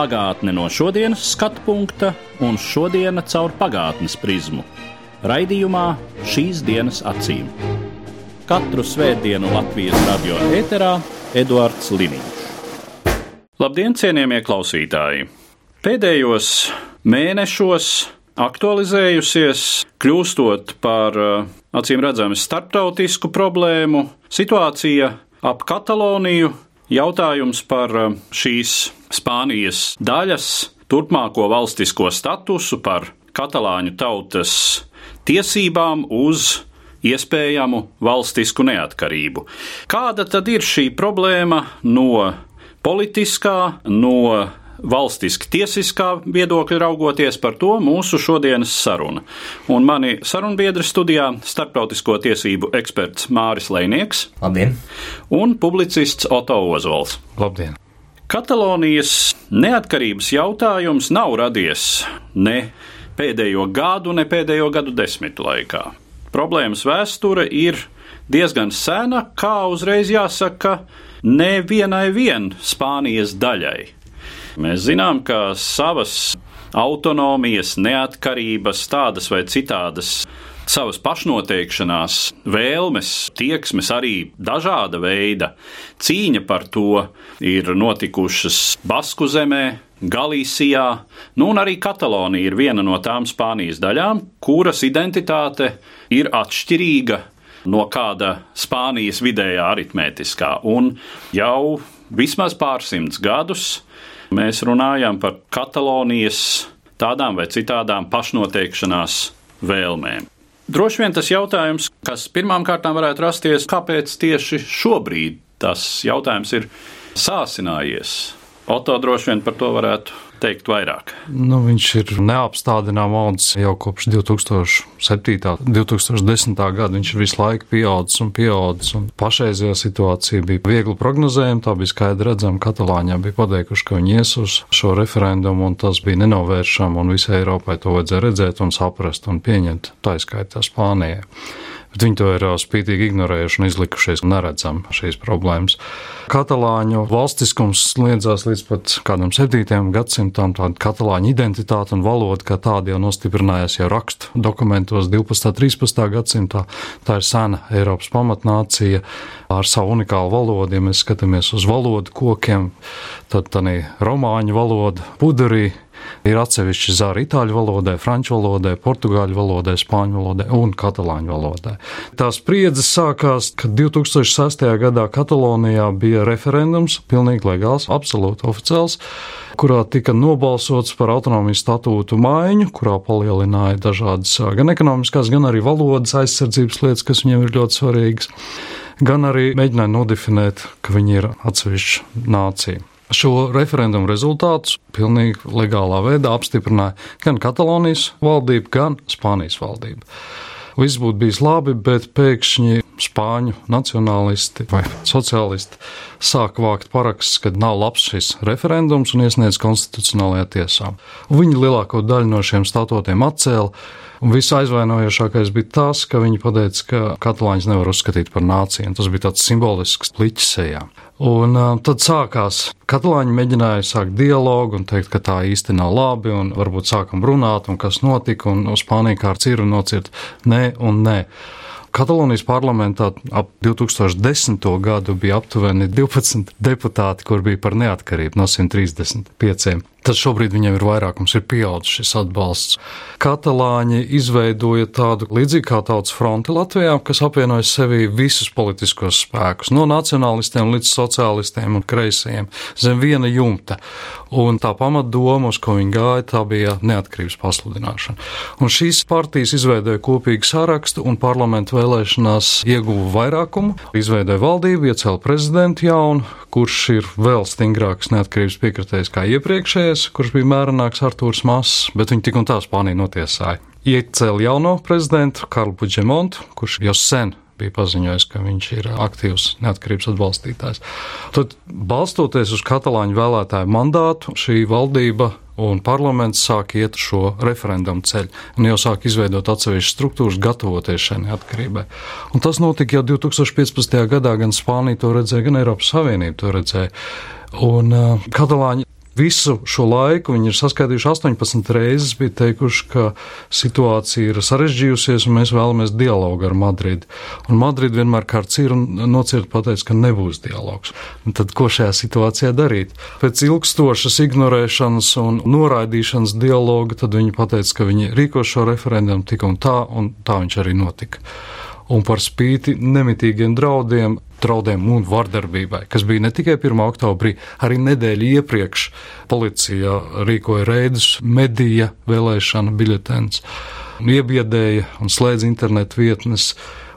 Pagātne no šodienas skatu punkta un šodienas caur pagātnes prizmu. Raidījumā šīs dienas acīm. Katru svētdienu Latvijas radio eterā Eduards Liniņš. Labdien, cienījamie klausītāji! Pēdējos mēnešos aktualizējusies, kļūstot par eh, acīm redzamu starptautisku problēmu, situācija ap Kataloniju, jautājums par eh, šīs Spānijas daļas turpmāko valstisko statusu, par katalāņu tautas tiesībām uz iespējamu valstisku neatkarību. Kāda tad ir šī problēma no politiskā, no valstiski tiesiskā viedokļa raugoties par to mūsu šodienas saruna. Un mani sarunbiedri studijā - starptautisko tiesību eksperts Māris Leinieks Labdien! un publicists Oto Ozols. Labdien! Katalonijas neatkarības jautājums nav radies ne pēdējo gadu, ne pēdējo gadu desmitu laikā. Problēmas vēsture ir diezgan sena, kā uzreiz jāsaka, nevienai vien Spānijas daļai. Mēs zinām, ka savas autonomijas, neatkarības, tādas vai citādas, savas pašnoteikšanās, vēlmes, tieksmes, arī dažāda veida cīņa par to ir notikušas Basku zemē, Galīsijā, nu un arī Katalonija ir viena no tām Spānijas daļām, kuras identitāte ir atšķirīga no kāda Spānijas vidējā aritmētiskā. Un jau vismaz pārsimts gadus mēs runājam par Katalonijas tādām vai citādām pašnoteikšanās vēlmēm. Droši vien tas jautājums, kas pirmām kārtām varētu rasties, kāpēc tieši šobrīd tas jautājums ir sāsinājies. Oto droši vien par to varētu teikt vairāk. Nu, viņš ir neapstādināms audzis jau kopš 2007. un 2010. gada. Viņš ir visu laiku pieaudzis un pieaudzis. Un pašreizējā situācija bija viegli prognozējama. Tā bija skaidri redzama. Katalāņā bija pateikuši, ka viņi ies uz šo referendumu, un tas bija nenovēršami. Visai Eiropai to vajadzēja redzēt un saprast un pieņemt. Tā izskaitā Spānijai bet viņi to ir spītīgi ignorējuši un izlikušies neredzam šīs problēmas. Katalāņu valstiskums sliedzās līdz pat kādam 7. gadsimtam, tāda katalāņu identitāte un valoda, kā tāda jau nostiprinājās jau rakstu dokumentos 12. un 13. gadsimtā. Tā ir sena Eiropas pamatnācija ar savu unikālu valodu. Ja mēs skatāmies uz valodu kokiem, tad tā ir romāņu valoda, puderī Ir atsevišķi zāri itāļu valodai, franču valodai, portugāļu valodai, spāņu valodai un katalāņu valodai. Tā spriedzes sākās, kad 2006. gadā Katalonijā bija referendums, pilnīgi legāls, absolūti oficiāls, kurā tika nobalsots par autonomijas statūtu maiņu, kurā palielināja dažādas gan ekonomiskās, gan arī valodas aizsardzības lietas, kas viņiem ir ļoti svarīgas, gan arī mēģināja nodefinēt, ka viņi ir atsevišķa nācija. Šo referendumu rezultātus pilnīgi legālā veidā apstiprināja gan Katalonijas valdība, gan Spānijas valdība. Viss būtu bijis labi, bet pēkšņi spāņu nacionālisti vai sociālisti sāk vākt parakstus, ka nav labs šis referendums un iesniedz konstitucionālajā tiesā. Viņi lielāko daļu no šiem statūtiem atcēla. Visaizvainojošākais bija tas, ka viņi pateica, ka katalāņus nevar uzskatīt par nāciju. Tas bija tāds simbolisks pliķis sejā. Un uh, tad sākās. Katalāņi mēģināja sākt dialogu un teikt, ka tā īsti nav labi, un varbūt sākam runāt, un kas notika, un uz Spāniju kā ar ciru nocirt nē un nē. Katalonijas parlamentā ap 2010. gadu bija aptuveni 12 deputāti, kur bija par neatkarību no 135. Tad šobrīd viņiem ir vairākums, ir pieaudzis šis atbalsts. Katalāņi izveidoja tādu līdzīgu kā tautas fronti Latvijā, kas apvienoja sevī visus politiskos spēkus, no nacionālistiem līdz sociālistiem un kreisajiem, zem viena jumta. Un tā pamatdoma, uz ko viņi gāja, tā bija neatkarības pasludināšana. Un šīs partijas izveidoja kopīgu sarakstu un parlamentu vēlēšanās ieguva vairākumu, izveidoja valdību, iecēla prezidentu jaunu, kurš ir vēl stingrāks neatkarības piekritējs kā iepriekšējais, kurš bija mērenāks Artūrs Mass, bet viņi tik un tā Spāniju notiesāja. iecēla jauno prezidentu Karlu Puģemontu, kurš jau sen bija paziņojis, ka viņš ir aktīvs neatkarības atbalstītājs. Tad, balstoties uz katalāņu vēlētāju mandātu, šī valdība un parlaments sāk iet šo referendumu ceļu un jau sāk izveidot atsevišķas struktūras, gatavoties šai neatkarībai. Un tas notika jau 2015. gadā, gan Spānija to redzēja, gan Eiropas Savienība to redzēja. Un uh, katalāņi Visu šo laiku viņi ir saskaitījuši 18 reizes, bija teikuši, ka situācija ir sarežģījusies un mēs vēlamies dialogu ar Madridi. Un Madridi vienmēr kārts ir un nocirt pateica, ka nebūs dialogs. Un tad ko šajā situācijā darīt? Pēc ilgstošas ignorēšanas un noraidīšanas dialoga tad viņi pateica, ka viņi rīko šo referendumu tik un tā, un tā viņš arī notika un par spīti nemitīgiem draudiem, draudiem un vardarbībai, kas bija ne tikai 1. oktobrī, arī nedēļu iepriekš policija rīkoja reidus, medija vēlēšana biļetens, iebiedēja un slēdza internetu vietnes,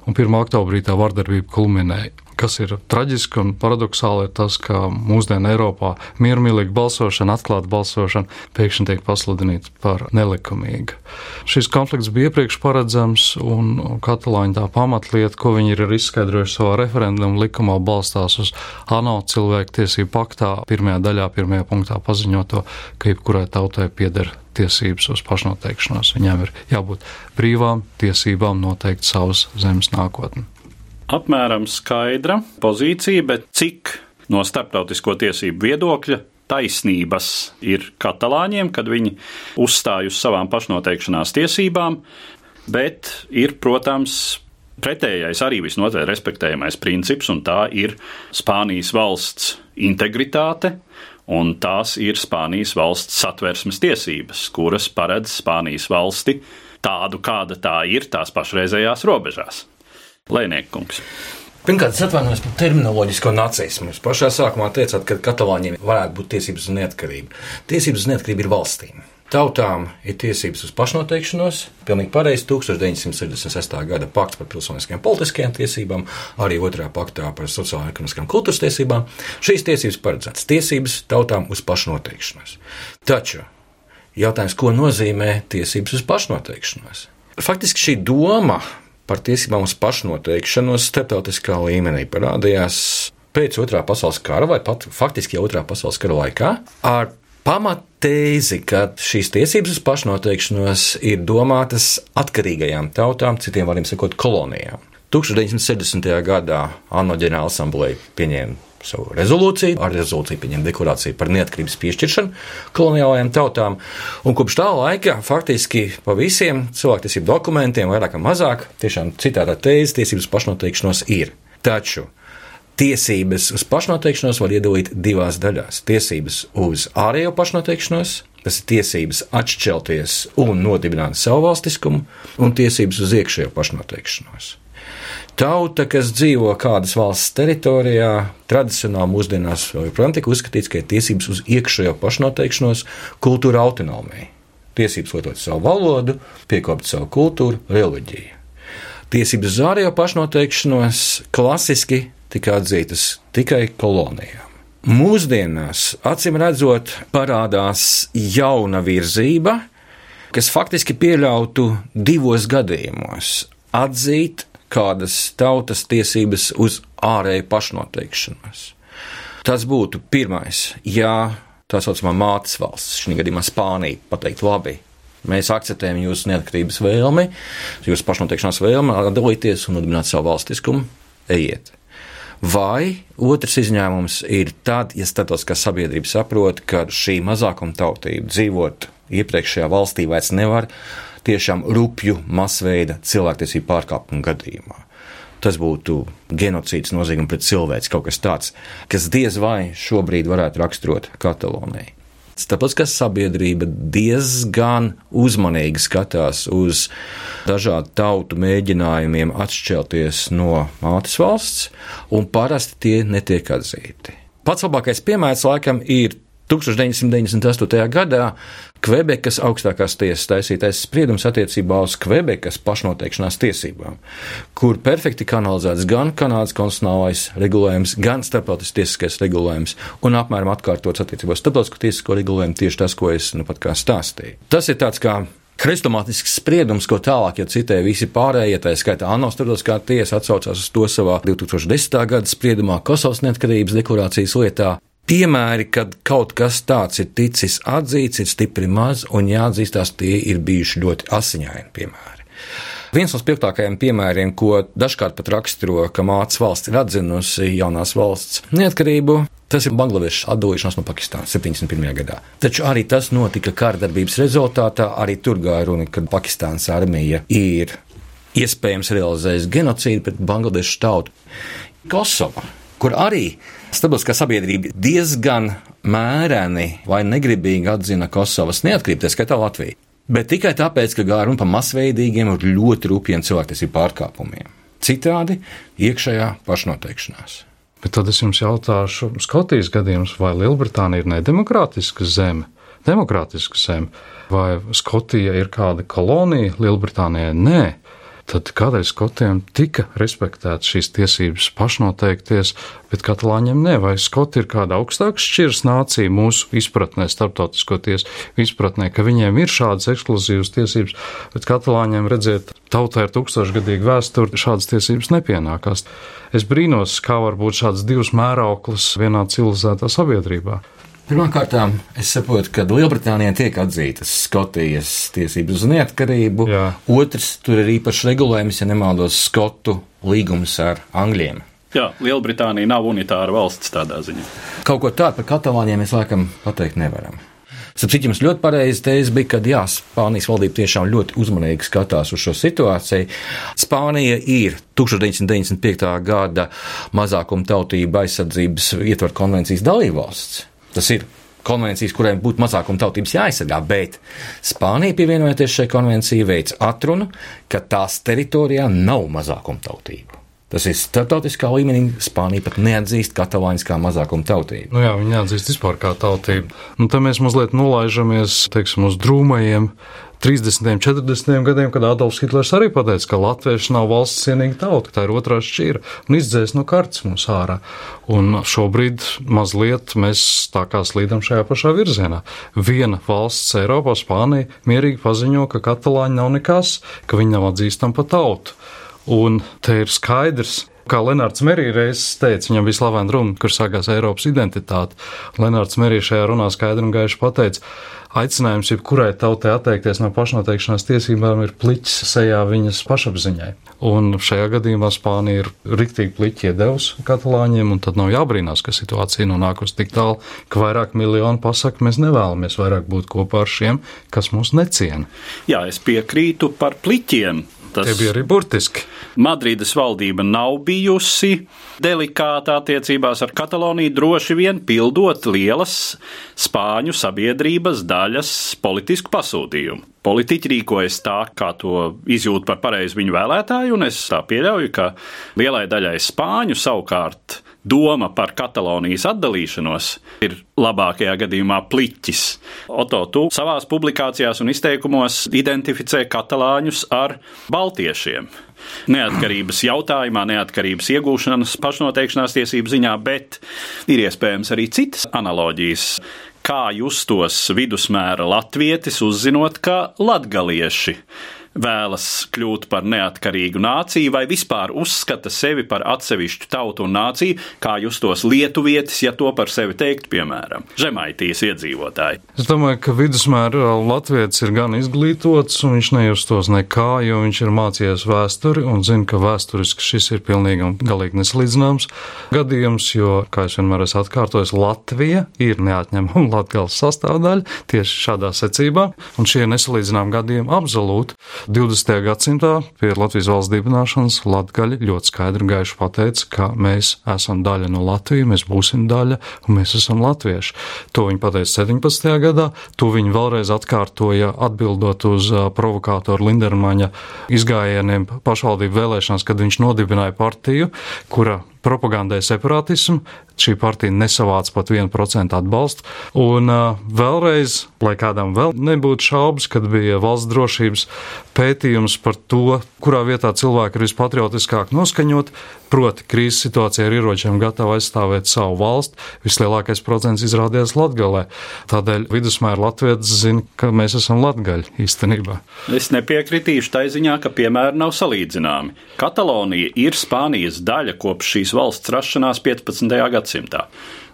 un 1. oktobrī tā vardarbība kulminēja. Kas ir traģiski un paradoxāli, ir tas, ka mūsdienu Eiropā miermīlīga balsošana, atklāta balsošana pēkšņi tiek pasludināta par nelikumīgu. Šis konflikts bija iepriekš paredzams, un katalāņi tā pamatlieta, ko viņi ir izskaidrojuši savā referendumu likumā, balstās uz ANO cilvēktiesību paktā, pirmajā daļā, pirmajā punktā paziņoto, ka jebkurai tautai pieder tiesības uz pašnoteikšanos. Viņām ir jābūt brīvām tiesībām noteikt savas zemes nākotni apmēram skaidra pozīcija, bet cik no starptautisko tiesību viedokļa taisnības ir katalāņiem, kad viņi uzstāj uz savām pašnoteikšanās tiesībām, bet ir, protams, pretējais arī visnotaļ respektējamais princips, un tā ir Spānijas valsts integritāte. Un tās ir Spānijas valsts satversmes tiesības, kuras paredz Spānijas valsti tādu, kāda tā ir tās pašreizējās robežās. Lēniekungs. Pirmkārt, es atvainojos par terminoloģisko nacismu. Jūs pašā sākumā teicāt, ka katalāņiem varētu būt tiesības uz neatkarību. Tiesības uz neatkarību ir valstīm. Tautām ir tiesības uz pašnoteikšanos. Pilnīgi pareizi 1966. gada pakts par pilsoniskajām politiskajām tiesībām, arī otrā paktā par sociālajām, ekonomiskām kultūras tiesībām. Šīs tiesības paredzētas tiesības tautām uz pašnoteikšanos. Taču jautājums, ko nozīmē tiesības uz pašnoteikšanos? Faktiski šī doma par tiesībām uz pašnoteikšanos starptautiskā līmenī parādījās pēc otrā pasaules kara, vai pat faktiski jau otrā pasaules kara laikā, ar pamattēzi, ka šīs tiesības uz pašnoteikšanos ir domātas atkarīgajām tautām, citiem vārdiem sakot, kolonijām. 1960. gadā ANO ģenerāla asambleja pieņēma savu rezolūciju, ar rezolūciju pieņem deklarāciju par neatkarības piešķiršanu koloniālajām tautām. Un kopš tā laika faktiski pa visiem cilvēktiesību dokumentiem, vairāk vai mazāk, tiešām citādā tēze tiesības pašnoteikšanos ir. Taču tiesības uz pašnoteikšanos var iedalīt divās daļās. Tiesības uz ārējo pašnoteikšanos, tas ir tiesības atšķelties un nodibināt savu valstiskumu, un tiesības uz iekšējo pašnoteikšanos. Tauta, kas dzīvo kādas valsts teritorijā, tradicionāli mūsdienās joprojām tiek uzskatīts, ka ir tiesības uz iekšējo pašnoteikšanos, kultūra autonomiju, tiesības lietot savu valodu, piekopt savu kultūru, reliģiju. Tiesības uz ārējo pašnoteikšanos klasiski tika atzītas tikai kolonijām. Mūsdienās, acīm redzot, parādās jauna virzība, kas faktiski pieļautu divos gadījumos atzīt kādas tautas tiesības uz ārēju pašnoteikšanos. Tas būtu pirmais, ja tā saucamā mātes valsts, šī gadījumā Spānija, pateikt, labi, mēs akceptējam jūsu neatkarības vēlmi, jūsu pašnoteikšanās vēlmi dalīties un nodibināt savu valstiskumu, ejiet. Vai otrs izņēmums ir tad, ja starptautiskā sabiedrība saprot, ka šī mazākuma tautība dzīvot iepriekšējā valstī vairs nevar, tiešām rupju masveida cilvēktiesību pārkāpumu gadījumā. Tas būtu genocīds, noziegums pret cilvēci, kaut kas tāds, kas diez vai šobrīd varētu raksturot Kataloniju. Starptautiskā sabiedrība diezgan uzmanīgi skatās uz dažādu tautu mēģinājumiem atšķelties no mātes valsts, un parasti tie netiek atzīti. Pats labākais piemērs laikam ir 1998. gadā Kvebekas augstākās tiesas taisītais spriedums attiecībā uz Kvebekas pašnoteikšanās tiesībām, kur perfekti kanalizēts gan Kanādas konstitucionālais regulējums, gan starptautisks tiesiskais regulējums, un apmēram atkārtots attiecībā uz starptautisko tiesisko regulējumu tieši tas, ko es nu pat kā stāstīju. Tas ir tāds kā Hrestomātisks spriedums, ko tālāk jau citēja visi pārējie, tā skaitā ANO starptautiskā tiesa atsaucās uz to savā 2010. gada spriedumā Kosovas neatkarības deklarācijas lietā. Piemēri, kad kaut kas tāds ir ticis atzīts, ir stipri maz, un jāatzīstās, tie ir bijuši ļoti asiņaini piemēri. Viens no spilgtākajiem piemēriem, ko dažkārt pat raksturo, ka mācīs valsts ir atzinusi jaunās valsts neatkarību, tas ir Bangladešas atdalīšanās no Pakistānas 71. gadā. Taču arī tas notika kārdarbības rezultātā, arī tur gāja runa, ka Pakistānas armija ir iespējams realizējusi genocīdu pret Bangladešas tautu. Kosova, kur arī starptautiskā sabiedrība diezgan mēreni vai negribīgi atzina Kosovas neatkarību, tā skaitā Latviju. Bet tikai tāpēc, ka gāja runa par masveidīgiem un ļoti rūpīgiem cilvēktiesību pārkāpumiem. Citādi iekšējā pašnoteikšanās. Bet tad es jums jautāšu, Skotijas gadījums, vai Lielbritānija ir nedemokrātiska zeme? Demokrātiska zeme, vai Skotija ir kāda kolonija Lielbritānijai? Nē tad kādēļ skotiem tika respektētas šīs tiesības pašnoteikties, bet katalāņiem ne? Vai skoti ir kāda augstāka šķiras nācija mūsu izpratnē, starptautisko tiesu izpratnē, ka viņiem ir šādas ekskluzīvas tiesības, bet katalāņiem redziet, tautā ir tūkstošgadīga vēsture, šādas tiesības nepienākās. Es brīnos, kā var būt šāds divs mērauklis vienā civilizētā sabiedrībā. Pirmkārt, es saprotu, ka Lielbritānijā tiek atzītas Skotijas tiesības uz neatkarību. Jā. Otrs, tur ir īpašs regulējums, ja nemaldos, Skotu līgums ar Angļiem. Jā, Lielbritānija nav unitāra valsts tādā ziņā. Kaut ko tādu par katalāņiem mēs laikam pateikt nevaram. Sapratu, jums ļoti pareizi teiks bija, ka jā, Spānijas valdība tiešām ļoti uzmanīgi skatās uz šo situāciju. Spānija ir 1995. gada mazākuma tautība aizsardzības ietvaru konvencijas dalībvalsts. Tas ir konvencijas, kuriem būtu mazākuma tautības jāaizsargā, bet Spānija pievienojoties šai konvencijai veids atrunu, ka tās teritorijā nav mazākuma tautību. Tas ir starptautiskā līmenī. Spānija pat neatzīst katalāņus kā mazākuma tautību. Nu jā, viņi neatzīst vispār kā tautību. Nu, tad mēs mazliet nolaižamies teiksim, uz drūmajiem 30. un 40. gadiem, kad Adolfs Hitlers arī pateica, ka latvieši nav valsts cienīga tauta, tā ir otrā šķīra, un izdzēs no kartes mums ārā. Un šobrīd mazliet mēs tā kā slīdam šajā pašā virzienā. Viena valsts Eiropā, Spānija, mierīgi paziņo, ka katalāņi nav nekas, ka viņi nav atzīstami pa tautu. Un te ir skaidrs, Kā Lenārds Merīds teica, viņam bija slavena runa, kur sākās Eiropas identitāte. Lenārds Merīds šajā runā skaidri un gaiši pateica, aicinājums jebkurai tautai atteikties no pašnoteikšanās tiesībām ir pliķis sejā viņas pašapziņai. Un šajā gadījumā Spānija ir riktīgi pliķi iedevusi katalāņiem, un tad nav jābrīnās, ka situācija nonākusi tik tālu, ka vairāk miljonu pasaka, mēs nevēlamies vairāk būt kopā ar šiem, kas mūs neciena. Jā, es piekrītu par pliķiem. Tas Tie bija arī burtiski. Madrides valdība nav bijusi delikāta attiecībās ar Kataloniju, droši vien pildot lielas spāņu sabiedrības daļas politisku pasūtījumu. Politiķi rīkojas tā, kā to izjūt par pareizu viņu vēlētāju, un es tā pieļauju, ka lielai daļai spāņu savukārt doma par Katalonijas atdalīšanos ir labākajā gadījumā pliķis. Oto, tu savās publikācijās un izteikumos identificē katalāņus ar baltiešiem. Neatkarības jautājumā, neatkarības iegūšanas, pašnoteikšanās tiesību ziņā, bet ir iespējams arī citas analoģijas. Kā justos vidusmēra latvietis, uzzinot, ka latgalieši vēlas kļūt par neatkarīgu nāciju vai vispār uzskata sevi par atsevišķu tautu un nāciju, kā justos lietuvietis, ja to par sevi teikt, piemēram, Žemaitijas iedzīvotāji. Es domāju, ka vidusmēra latvietis ir gan izglītots, un viņš nejustos nekā, jo viņš ir mācījies vēsturi un zina, ka vēsturiski šis ir pilnīgi un galīgi nesalīdzināms gadījums, jo, kā es vienmēr esmu atkārtojis, Latvija ir neatņemama Latgales sastāvdaļa tieši šādā secībā, un šie nesalīdzināmi gadījumi absolūti 20. gadsimtā pie Latvijas valsts dibināšanas Latgaļi ļoti skaidri un gaiši pateica, ka mēs esam daļa no Latvijas, mēs būsim daļa un mēs esam latvieši. To viņi pateica 17. gadā, to viņi vēlreiz atkārtoja atbildot uz provokātoru Lindermaņa izgājieniem pašvaldību vēlēšanās, kad viņš nodibināja partiju, kura propagandai separātismu. Šī partija nesavāca pat 1% atbalstu. Un uh, vēlreiz, lai kādam vēl nebūtu šaubas, kad bija valsts drošības pētījums par to, kurā vietā cilvēki ir vispatriotiskāk noskaņot, proti, krīzes situācijā ar ieročiem gatava aizstāvēt savu valsti, vislielākais procents izrādījās Latgalē. Tādēļ vidusmēra latvietis zina, ka mēs esam latgaļi īstenībā. Es nepiekritīšu tai ziņā, ka piemēri nav salīdzināmi. Katalonija ir Spānijas daļa kopš šīs valsts rašanās 15. gadsimtā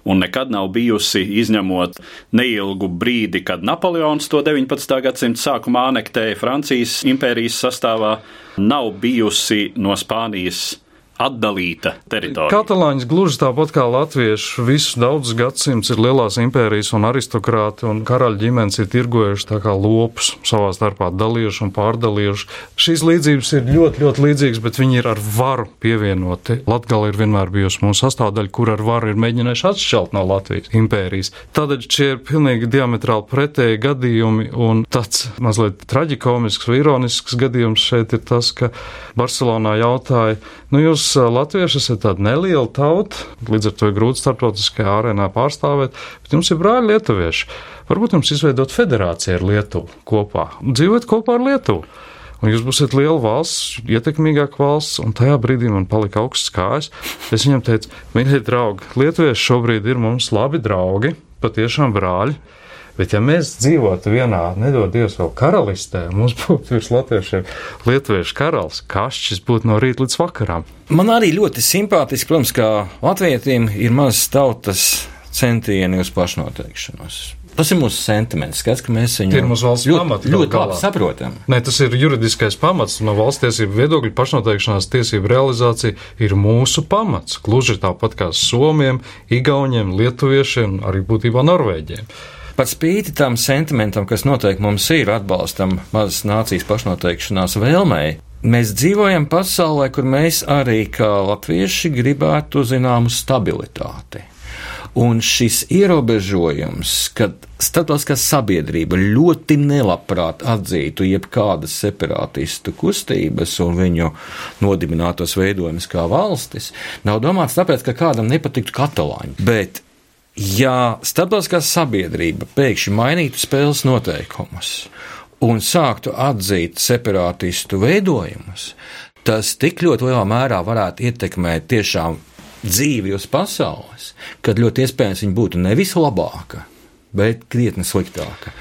un nekad nav bijusi, izņemot neilgu brīdi, kad Napoleons to 19. gadsimta sākumā anektēja Francijas impērijas sastāvā, nav bijusi no Spānijas atdalīta teritorija. Katalāņi gluži tāpat kā latvieši visus daudzus gadsimtus ir lielās impērijas un aristokrāti un karaļa ģimenes ir tirgojuši tā kā lopus savā starpā dalījuši un pārdalījuši. Šīs līdzības ir ļoti, ļoti līdzīgas, bet viņi ir ar varu pievienoti. Latgala ir vienmēr bijusi mūsu sastāvdaļa, kur ar varu ir mēģinājuši atšķelt no Latvijas impērijas. Tādēļ šie ir pilnīgi diametrāli pretēji gadījumi un tāds mazliet traģikomisks vai ironisks gadījums šeit ir tas, ka Barcelonā jautāja, nu jūs latvieši esat tāda neliela tauta, līdz ar to ir grūti starptautiskajā arēnā pārstāvēt, bet jums ir brāļi lietuvieši. Varbūt jums izveidot federāciju ar Lietuvu kopā, dzīvot kopā ar Lietuvu. Un jūs būsiet liela valsts, ietekmīgāka valsts, un tajā brīdī man palika augsts kājas. Es viņam teicu, mīļie draugi, lietuvieši šobrīd ir mums labi draugi, patiešām brāļi. Bet, ja mēs dzīvotu vienā, nedod Dievs, vēl karalistē, mums būtu virs latviešiem lietuviešu karalis, kašķis būtu no rīta līdz vakaram. Man arī ļoti simpātiski, protams, kā latvietiem ir mazas tautas centieni uz pašnoteikšanos. Tas ir mūsu sentiments, skats, ka mēs viņu ļoti, pamati ļoti galu labi galā. saprotam. Nē, tas ir juridiskais pamats no valsts tiesību viedokļa. Pašnoteikšanās tiesību realizācija ir mūsu pamats. Gluži tāpat kā Somijam, Igauniem, Lietuviešiem, arī būtībā Norvēģiem. Par spīti tam sentimentam, kas noteikti mums ir atbalstam mazas nācijas pašnoteikšanās vēlmei, mēs dzīvojam pasaulē, kur mēs arī kā latvieši gribētu zināmu stabilitāti. Un šis ierobežojums, kad starptautiskā sabiedrība ļoti nelabprāt atzītu jebkādas separātistu kustības un viņu nodibinātos veidojumus kā valstis, nav domāts tāpēc, ka kādam nepatiktu katalāņi. Bet ja starptautiskā sabiedrība pēkšņi mainītu spēles noteikumus un sāktu atzīt separātistu veidojumus, tas tik ļoti lielā mērā varētu ietekmēt tiešām dzīvi uz pasaules, kad ļoti iespējams viņa būtu nevis labāka, bet krietni sliktāka.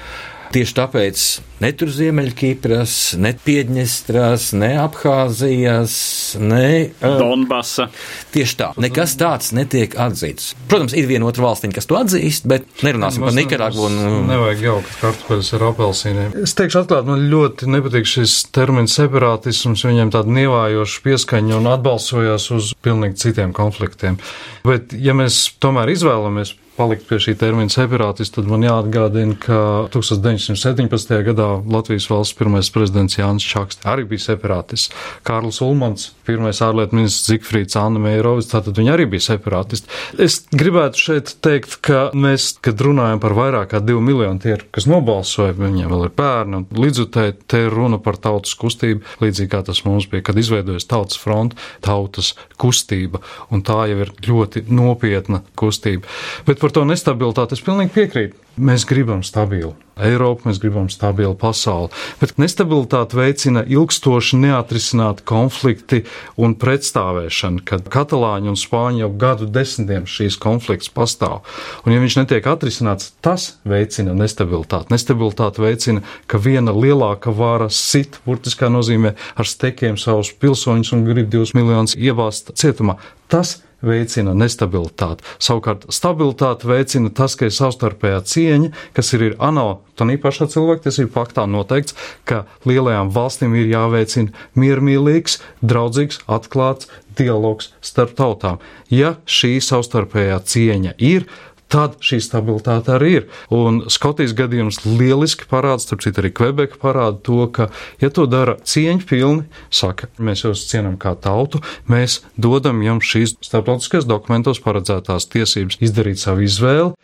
Tieši tāpēc ne tur Ziemeļkipras, ne Piedņestras, ne Abhāzijas, ne uh, Donbasa. Tieši tā, nekas tāds netiek atzīts. Protams, ir viena otra valstiņa, kas to atzīst, bet nerunāsim par Nikaragvu. Un, uh, Nevajag jaukt kartupeļus ar apelsīniem. Es teikšu atklāti, man ļoti nepatīk šis termins separātisms, viņiem tāda nievājoša pieskaņa un atbalsojās uz pilnīgi citiem konfliktiem. Bet, ja mēs tomēr izvēlamies palikt pie šī termina separātists, tad man jāatgādina, ka 1917. gadā Latvijas valsts pirmais prezidents Jānis Čakste arī bija separātists. Kārlis Ulmans, pirmais ārlietu ministrs Zikfrīds Anna Meirovis, tātad viņi arī bija separātisti. Es gribētu šeit teikt, ka mēs, kad runājam par vairāk kā divu miljonu tie, kas nobalsoja, viņiem vēl ir bērni, un līdzutēji te ir runa par tautas kustību, līdzīgi kā tas mums bija, kad izveidojas tautas fronta, tautas kustība, un tā jau ir ļoti nopietna kustība. Bet par to nestabilitāti es pilnīgi piekrītu. Mēs gribam stabilu Eiropu, mēs gribam stabilu pasauli, bet nestabilitāti veicina ilgstoši neatrisināti konflikti un pretstāvēšana, kad katalāņi un spāņi jau gadu desmitiem šīs konflikts pastāv. Un ja viņš netiek atrisināts, tas veicina nestabilitāti. Nestabilitāti veicina, ka viena lielāka vara sit, burtiskā nozīmē, ar stekiem savus pilsoņus un grib divus miljonus iebāzt cietumā. Tas veicina nestabilitāti. Savukārt, stabilitāti veicina tas, ka ir savstarpējā cieņa, kas ir, ir ANO, tā īpašā cilvēktiesību faktā noteikts, ka lielajām valstīm ir jāveicina miermīlīgs, draudzīgs, atklāts dialogs starp tautām. Ja šī savstarpējā cieņa ir, tad šī stabilitāte arī ir. Un Skotijas gadījums lieliski parāda, starp citu, arī Kvebeka parāda to, ka, ja to dara cieņpilni, saka, mēs jūs cienam kā tautu, mēs dodam jums šīs starptautiskajos dokumentos paredzētās tiesības izdarīt savu izvēli.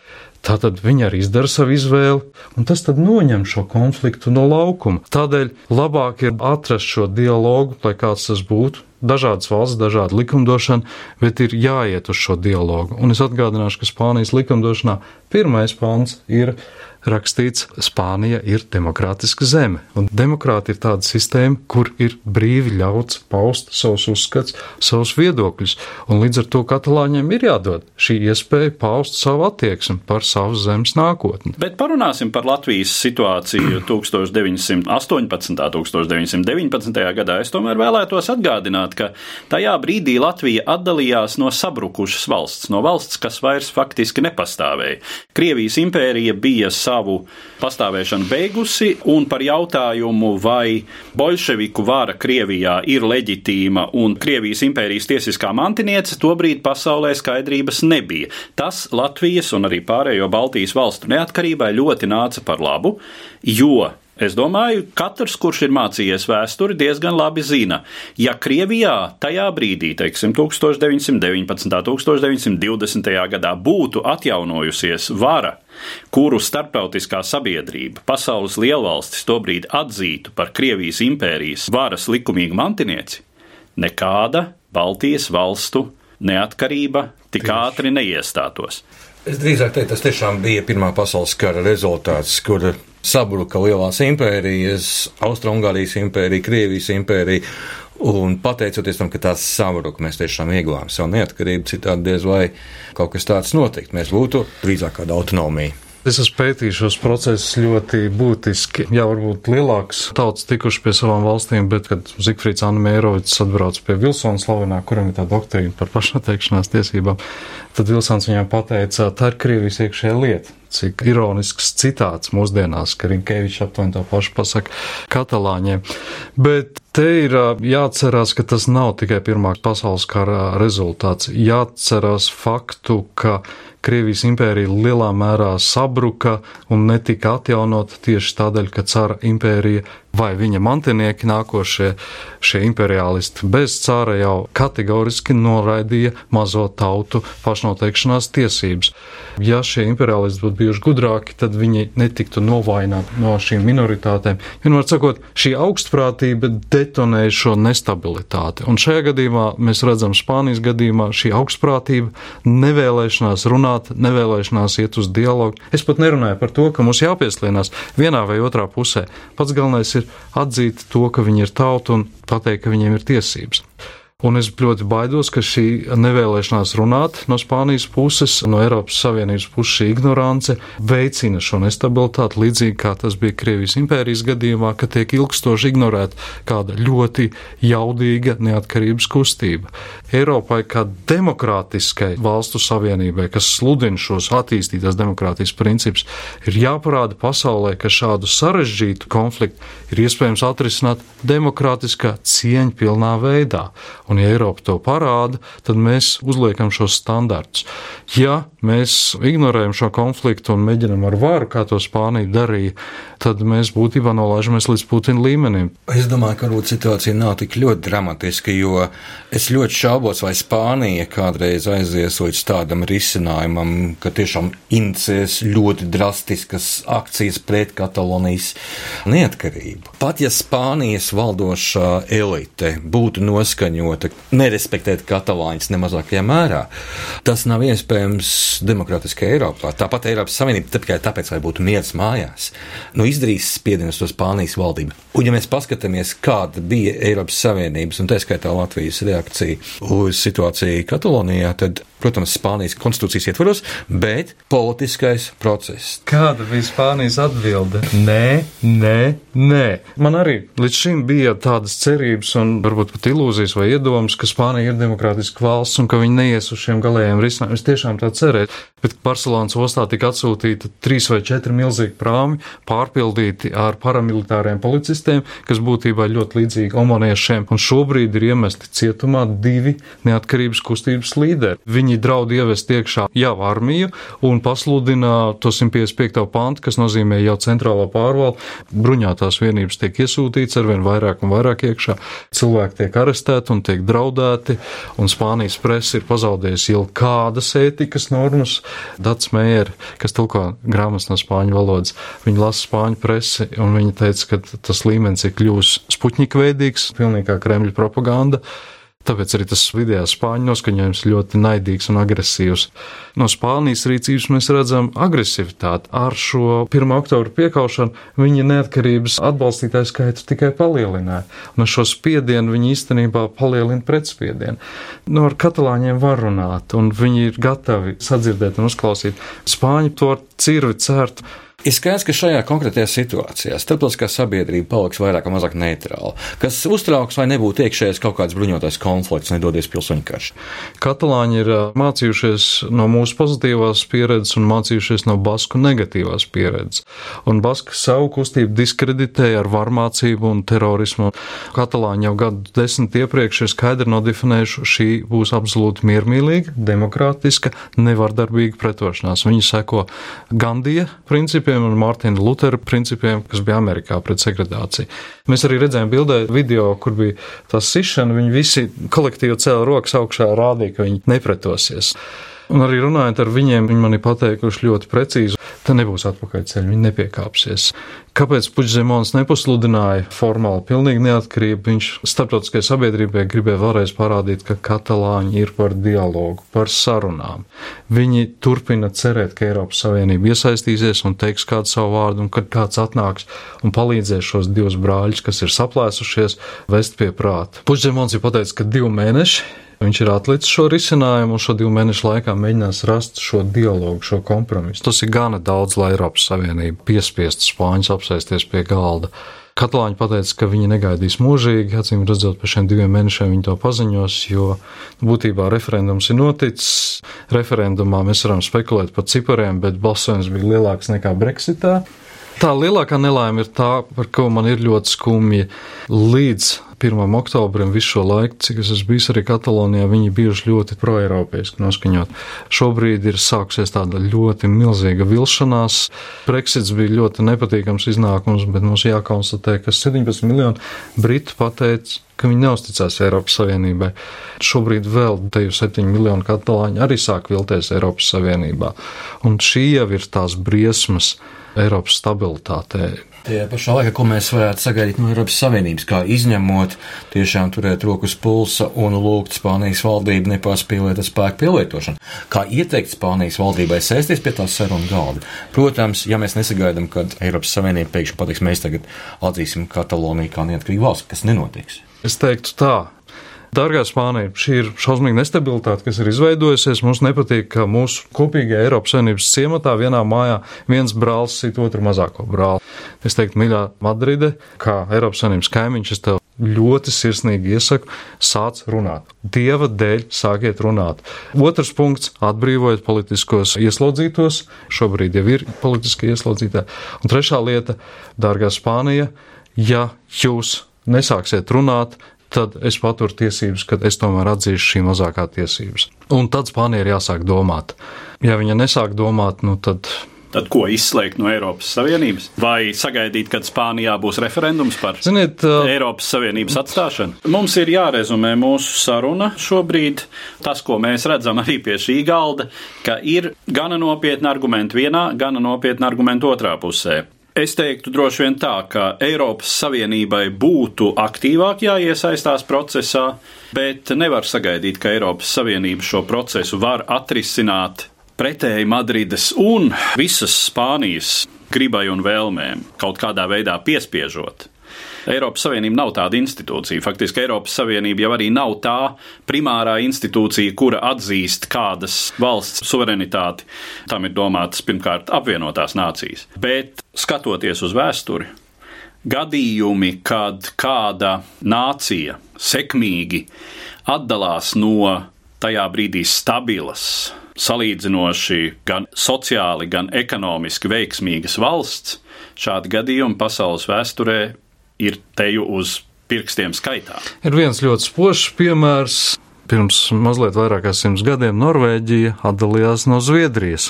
Tātad viņi arī izdara savu izvēli, un tas tad noņem šo konfliktu no laukuma. Tādēļ labāk ir atrast šo dialogu, lai kāds tas būtu. Dažādas valsts, dažāda likumdošana, bet ir jāiet uz šo dialogu. Un es atgādināšu, ka Spānijas likumdošanā pirmais pants ir rakstīts, Spānija ir demokrātiska zeme. Un demokrāti ir tāda sistēma, kur ir brīvi ļauts paust savus uzskats, savus viedokļus. Un līdz ar to katalāņiem ir jādod šī iespēja paust savu attieksmi par savas zemes nākotni. Bet parunāsim par Latvijas situāciju 1918. un 1919. gadā. Es tomēr vēlētos atgādināt, ka tajā brīdī Latvija atdalījās no sabrukušas valsts, no valsts, kas vairs faktiski nepastāvēja. Krievijas impērija bija savu savu pastāvēšanu beigusi, un par jautājumu, vai bolševiku vara Krievijā ir leģitīma un Krievijas impērijas tiesiskā mantiniece, tobrīd pasaulē skaidrības nebija. Tas Latvijas un arī pārējo Baltijas valstu neatkarībai ļoti nāca par labu, jo Es domāju, katrs, kurš ir mācījies vēsturi, diezgan labi zina, ja Krievijā tajā brīdī, teiksim, 1919. un 1920. gadā būtu atjaunojusies vara, kuru starptautiskā sabiedrība, pasaules lielvalstis tobrīd atzītu par Krievijas impērijas varas likumīgu mantinieci, nekāda Baltijas valstu neatkarība tik ātri neiestātos. Es drīzāk teiktu, tas tiešām bija Pirmā pasaules kara rezultāts, kur sabruka lielās impērijas, Austrumgārijas impērija, Krievijas impērija. Un pateicoties tam, ka tās sabruka, mēs tiešām ieguvām savu neatkarību, citādi diez vai kaut kas tāds notikt. Mēs būtu drīzāk kāda autonomija. Es esmu pētījis šos procesus ļoti būtiski. Jā, varbūt lielāks tauts tikuši pie savām valstīm, bet, kad Zikfrīds Anna Mērovics atbrauc pie Vilsona slavenā, kuram ir tā doktrīna par pašnoteikšanās tiesībām, tad Vilsons viņam pateica, tā ir Krievijas iekšējā lieta. Cik ironisks citāts mūsdienās, ka Rinkēvičs aptuveni tā pašu pasaka katalāņiem. Bet te ir jāatcerās, ka tas nav tikai Pirmā pasaules kara rezultāts. Jāatcerās faktu, ka Krievijas impērija lielā mērā sabruka un netika atjaunota tieši tādēļ, ka cara impērija vai viņa mantinieki nākošie šie imperialisti bez cara jau kategoriski noraidīja mazo tautu pašnoteikšanās tiesības. Ja šie imperialisti būtu bijuši gudrāki, tad viņi netiktu novājināti no šīm minoritātēm. Vienmēr sakot, šī augstprātība detonēja šo nestabilitāti. Un šajā gadījumā mēs redzam Spānijas gadījumā šī augstprātība, nevēlēšanās runāt, nevēlēšanās iet uz dialogu. Es pat nerunāju par to, ka mums jāpieslienas vienā vai otrā pusē. Pats galvenais ir atzīt to, ka viņi ir tauta un pateikt, ka viņiem ir tiesības. Un es ļoti baidos, ka šī nevēlēšanās runāt no Spānijas puses, no Eiropas Savienības puses šī ignorance veicina šo nestabilitāti, līdzīgi kā tas bija Krievijas impērijas gadījumā, ka tiek ilgstoši ignorēta kāda ļoti jaudīga neatkarības kustība. Eiropai kā demokrātiskai valstu savienībai, kas sludina šos attīstītās demokrātijas principus, ir jāparāda pasaulē, ka šādu sarežģītu konfliktu ir iespējams atrisināt demokrātiskā cieņpilnā veidā. Un, ja Eiropa to parāda, tad mēs uzliekam šos standartus. Ja mēs ignorējam šo konfliktu un mēģinam ar varu, kā to Spānija darīja, tad mēs būtībā nolaižamies līdz Putina līmenim. Es domāju, ka varbūt situācija nav tik ļoti dramatiska, jo es ļoti šaubos, vai Spānija kādreiz aizies līdz tādam risinājumam, ka tiešām inicēs ļoti drastiskas akcijas pret Katalonijas neatkarību. Pat ja Spānijas valdošā elite būtu noskaņota nerespektēt katalāņus nemazākajā mērā. Tas nav iespējams demokrātiskajā Eiropā. Tāpat Eiropas Savienība tikai tāpēc, lai būtu miers mājās, nu, izdarīs spiedienus uz Spānijas valdību. Un, ja mēs paskatāmies, kāda bija Eiropas Savienības un tā skaitā Latvijas reakcija uz situāciju Katalonijā, tad protams, Spānijas konstitūcijas ietvaros, bet politiskais process. Kāda bija Spānijas atbilde? Nē, nē, nē. Man arī līdz šim bija tādas cerības un varbūt pat ilūzijas vai iedomas, ka Spānija ir demokrātiska valsts un ka viņi neies uz šiem galējiem risinājumiem. Es tiešām tā cerēju, bet Barcelonas ostā tika atsūtīta trīs vai četri milzīgi prāmi, pārpildīti ar paramilitāriem policistiem, kas būtībā ļoti līdzīgi omaniešiem, un šobrīd ir iemesti cietumā divi neatkarības kustības līderi. Viņi draud ievest iekšā jau armiju un pasludina to 155. pantu, kas nozīmē jau centrālo pārvaldu. Bruņātās vienības tiek iesūtīts ar vien vairāk un vairāk iekšā. Cilvēki tiek arestēti un tiek draudēti, un Spānijas presa ir pazaudējusi jau kādas ētikas normas, Dats Meijer, kas tulko grāmatas no spāņu valodas. Viņa lasa spāņu presi, un viņa teica, ka tas līmenis ir kļuvis spuķņika veidīgs, pilnīgā Kremļa propaganda. Tāpēc arī tas video spāņu noskaņojums ļoti naidīgs un agresīvs. No Spānijas rīcības mēs redzam agresivitāti. Ar šo 1. oktobra piekaušanu viņa neatkarības atbalstītāju skaitu tikai palielināja. Un ar šo spiedienu viņi īstenībā palielina pretspiedienu. Nu, ar katalāņiem var runāt, un viņi ir gatavi sadzirdēt un uzklausīt. Spāņi to cirvi cērt. Ir skaidrs, ka šajā konkrētajā situācijā starptautiskā sabiedrība paliks vairāk vai mazāk neitrāla, kas uztrauks vai nebūtu iekšējais kaut kāds bruņotais konflikts, nedodies pilsoņu karš. Katalāņi ir mācījušies no mūsu pozitīvās pieredzes un mācījušies no basku negatīvās pieredzes. Un baski savu kustību diskreditēja ar varmācību un terorismu. Katalāņi jau gadu desmit iepriekš ir skaidri nodefinējuši, šī būs absolūti miermīlīga, demokrātiska, nevardarbīga pretošanās. Viņi seko Gandija principiem principiem un Mārtiņa Lutera principiem, kas bija Amerikā pret segregāciju. Mēs arī redzējām bildē video, kur bija tā sišana, viņi visi kolektīvi cēla rokas augšā, rādīja, ka viņi nepretosies. Un arī runājot ar viņiem, viņi man ir pateikuši ļoti precīzi, ka nebūs atpakaļceļa, viņi nepiekāpsies. Kāpēc Puģzemons nepasludināja formāli pilnīgi neatkarību? Viņš starptautiskajai sabiedrībai gribēja vēlreiz parādīt, ka katalāņi ir par dialogu, par sarunām. Viņi turpina cerēt, ka Eiropas Savienība iesaistīsies un teiks kādu savu vārdu, un kad kāds atnāks un palīdzēs šos divus brāļus, kas ir saplēsušies, vest pie prāta. Puģzemons ir pateicis, ka divi mēneši Viņš ir atlicis šo risinājumu un šo divu mēnešu laikā mēģinās rast šo dialogu, šo kompromisu. Tas ir gana daudz, lai Eiropas Savienība piespiestu Spāņus apsēsties pie galda. Katalāņi pateica, ka viņi negaidīs mūžīgi, acīm redzot, pēc šiem diviem mēnešiem viņi to paziņos, jo būtībā referendums ir noticis. Referendumā mēs varam spekulēt par cipariem, bet balsojums bija lielāks nekā Brexitā. Tā lielākā nelaime ir tā, par ko man ir ļoti skumji. Līdz 1. oktobrim visu šo laiku, cik es esmu bijis arī Katalonijā, viņi bijuši ļoti proeiropeiski noskaņot. Šobrīd ir sākusies tāda ļoti milzīga vilšanās. Brexits bija ļoti nepatīkams iznākums, bet mums jākonstatē, ka 17 miljoni Britu pateica, ka viņi neusticās Eiropas Savienībai. Šobrīd vēl te jau 7 miljoni katalāņi arī sāk vilties Eiropas Savienībā. Un šī jau ir tās briesmas Eiropas stabilitātei. Tajā pašā laikā, ko mēs varētu sagaidīt no Eiropas Savienības, kā izņemot, tiešām turēt rokas pulsa un lūgt Spānijas valdību nepārspīlēt ar spēku pielietošanu, kā ieteikt Spānijas valdībai sēsties pie tās sarunu galda. Protams, ja mēs nesagaidām, kad Eiropas Savienība pēkšņi pateiks, mēs tagad atzīsim Kataloniju kā neatkarīgu valsts, kas nenotiks. Es teiktu tā, Dārgā Spānija, šī ir šausmīga nestabilitāte, kas ir izveidojusies. Mums nepatīk, ka mūsu kopīgajā Eiropas Savienības ciematā vienā mājā viens brālis sit otru mazāko brāli. Es teiktu, mīļā Madride, kā Eiropas Savienības kaimiņš, es tev ļoti sirsnīgi iesaku, sāc runāt. Dieva dēļ sākiet runāt. Otrs punkts - atbrīvojiet politiskos ieslodzītos. Šobrīd jau ir politiski ieslodzītā. Un trešā lieta - dārgā Spānija, ja jūs nesāksiet runāt, tad es paturu tiesības, ka es tomēr atzīšu šī mazākā tiesības. Un tad Spānija ir jāsāk domāt. Ja viņa nesāk domāt, nu tad. Tad ko izslēgt no Eiropas Savienības? Vai sagaidīt, kad Spānijā būs referendums par Ziniet, uh, Eiropas Savienības atstāšanu? Mums ir jārezumē mūsu saruna šobrīd. Tas, ko mēs redzam arī pie šī galda, ka ir gana nopietni argumenti vienā, gana nopietni argumenti otrā pusē. Es teiktu droši vien tā, ka Eiropas Savienībai būtu aktīvāk jāiesaistās procesā, bet nevar sagaidīt, ka Eiropas Savienība šo procesu var atrisināt pretēji Madrides un visas Spānijas gribai un vēlmēm, kaut kādā veidā piespiežot. Eiropas Savienība nav tāda institūcija. Faktiski Eiropas Savienība jau arī nav tā primārā institūcija, kura atzīst kādas valsts suverenitāti. Tam ir domātas pirmkārt apvienotās nācijas. Bet skatoties uz vēsturi, gadījumi, kad kāda nācija sekmīgi atdalās no tajā brīdī stabilas, salīdzinoši gan sociāli, gan ekonomiski veiksmīgas valsts, šādi gadījumi pasaules vēsturē ir teju uz pirkstiem skaitā. Ir viens ļoti spožs piemērs. Pirms mazliet vairāk kā simts gadiem Norvēģija atdalījās no Zviedrijas.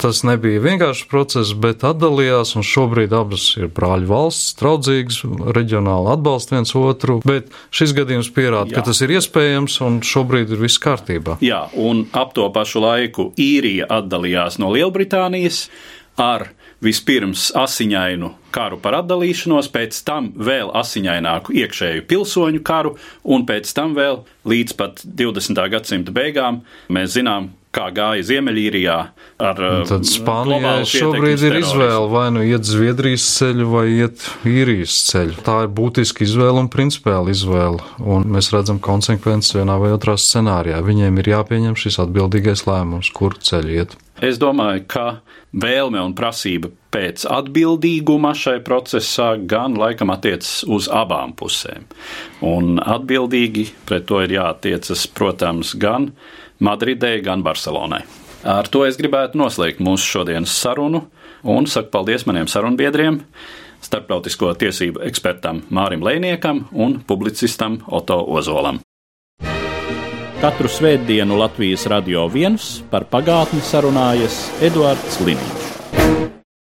Tas nebija vienkāršs process, bet atdalījās, un šobrīd abas ir brāļu valsts, draudzīgas, reģionāli atbalsta viens otru. Bet šis gadījums pierāda, Jā. ka tas ir iespējams, un šobrīd ir viss kārtībā. Jā, un ap to pašu laiku īrija atdalījās no Lielbritānijas ar vispirms asiņainu karu par atdalīšanos, pēc tam vēl asiņaināku iekšēju pilsoņu karu, un pēc tam vēl līdz pat 20. gadsimta beigām mēs zinām, kā gāja Ziemeļīrijā ar un Tad Spānijai šobrīd ir izvēle vai nu iet Zviedrijas ceļu vai iet īrijas ceļu. Tā ir būtiska izvēle un principiāla izvēle, un mēs redzam konsekvences vienā vai otrā scenārijā. Viņiem ir jāpieņem šis atbildīgais lēmums, kur ceļu iet. Es domāju, ka vēlme un prasība pēc atbildīguma šai procesā gan laikam attiecas uz abām pusēm. Un atbildīgi pret to ir jātiecas, protams, gan Madridē, gan Barcelonai. Ar to es gribētu noslēgt mūsu šodienas sarunu un saku paldies maniem sarunbiedriem, starptautisko tiesību ekspertam Mārim Lēniekam un publicistam Oto Ozolam. Katru svētdienu Latvijas radio viens par pagātni sarunājas Eduards Līniju.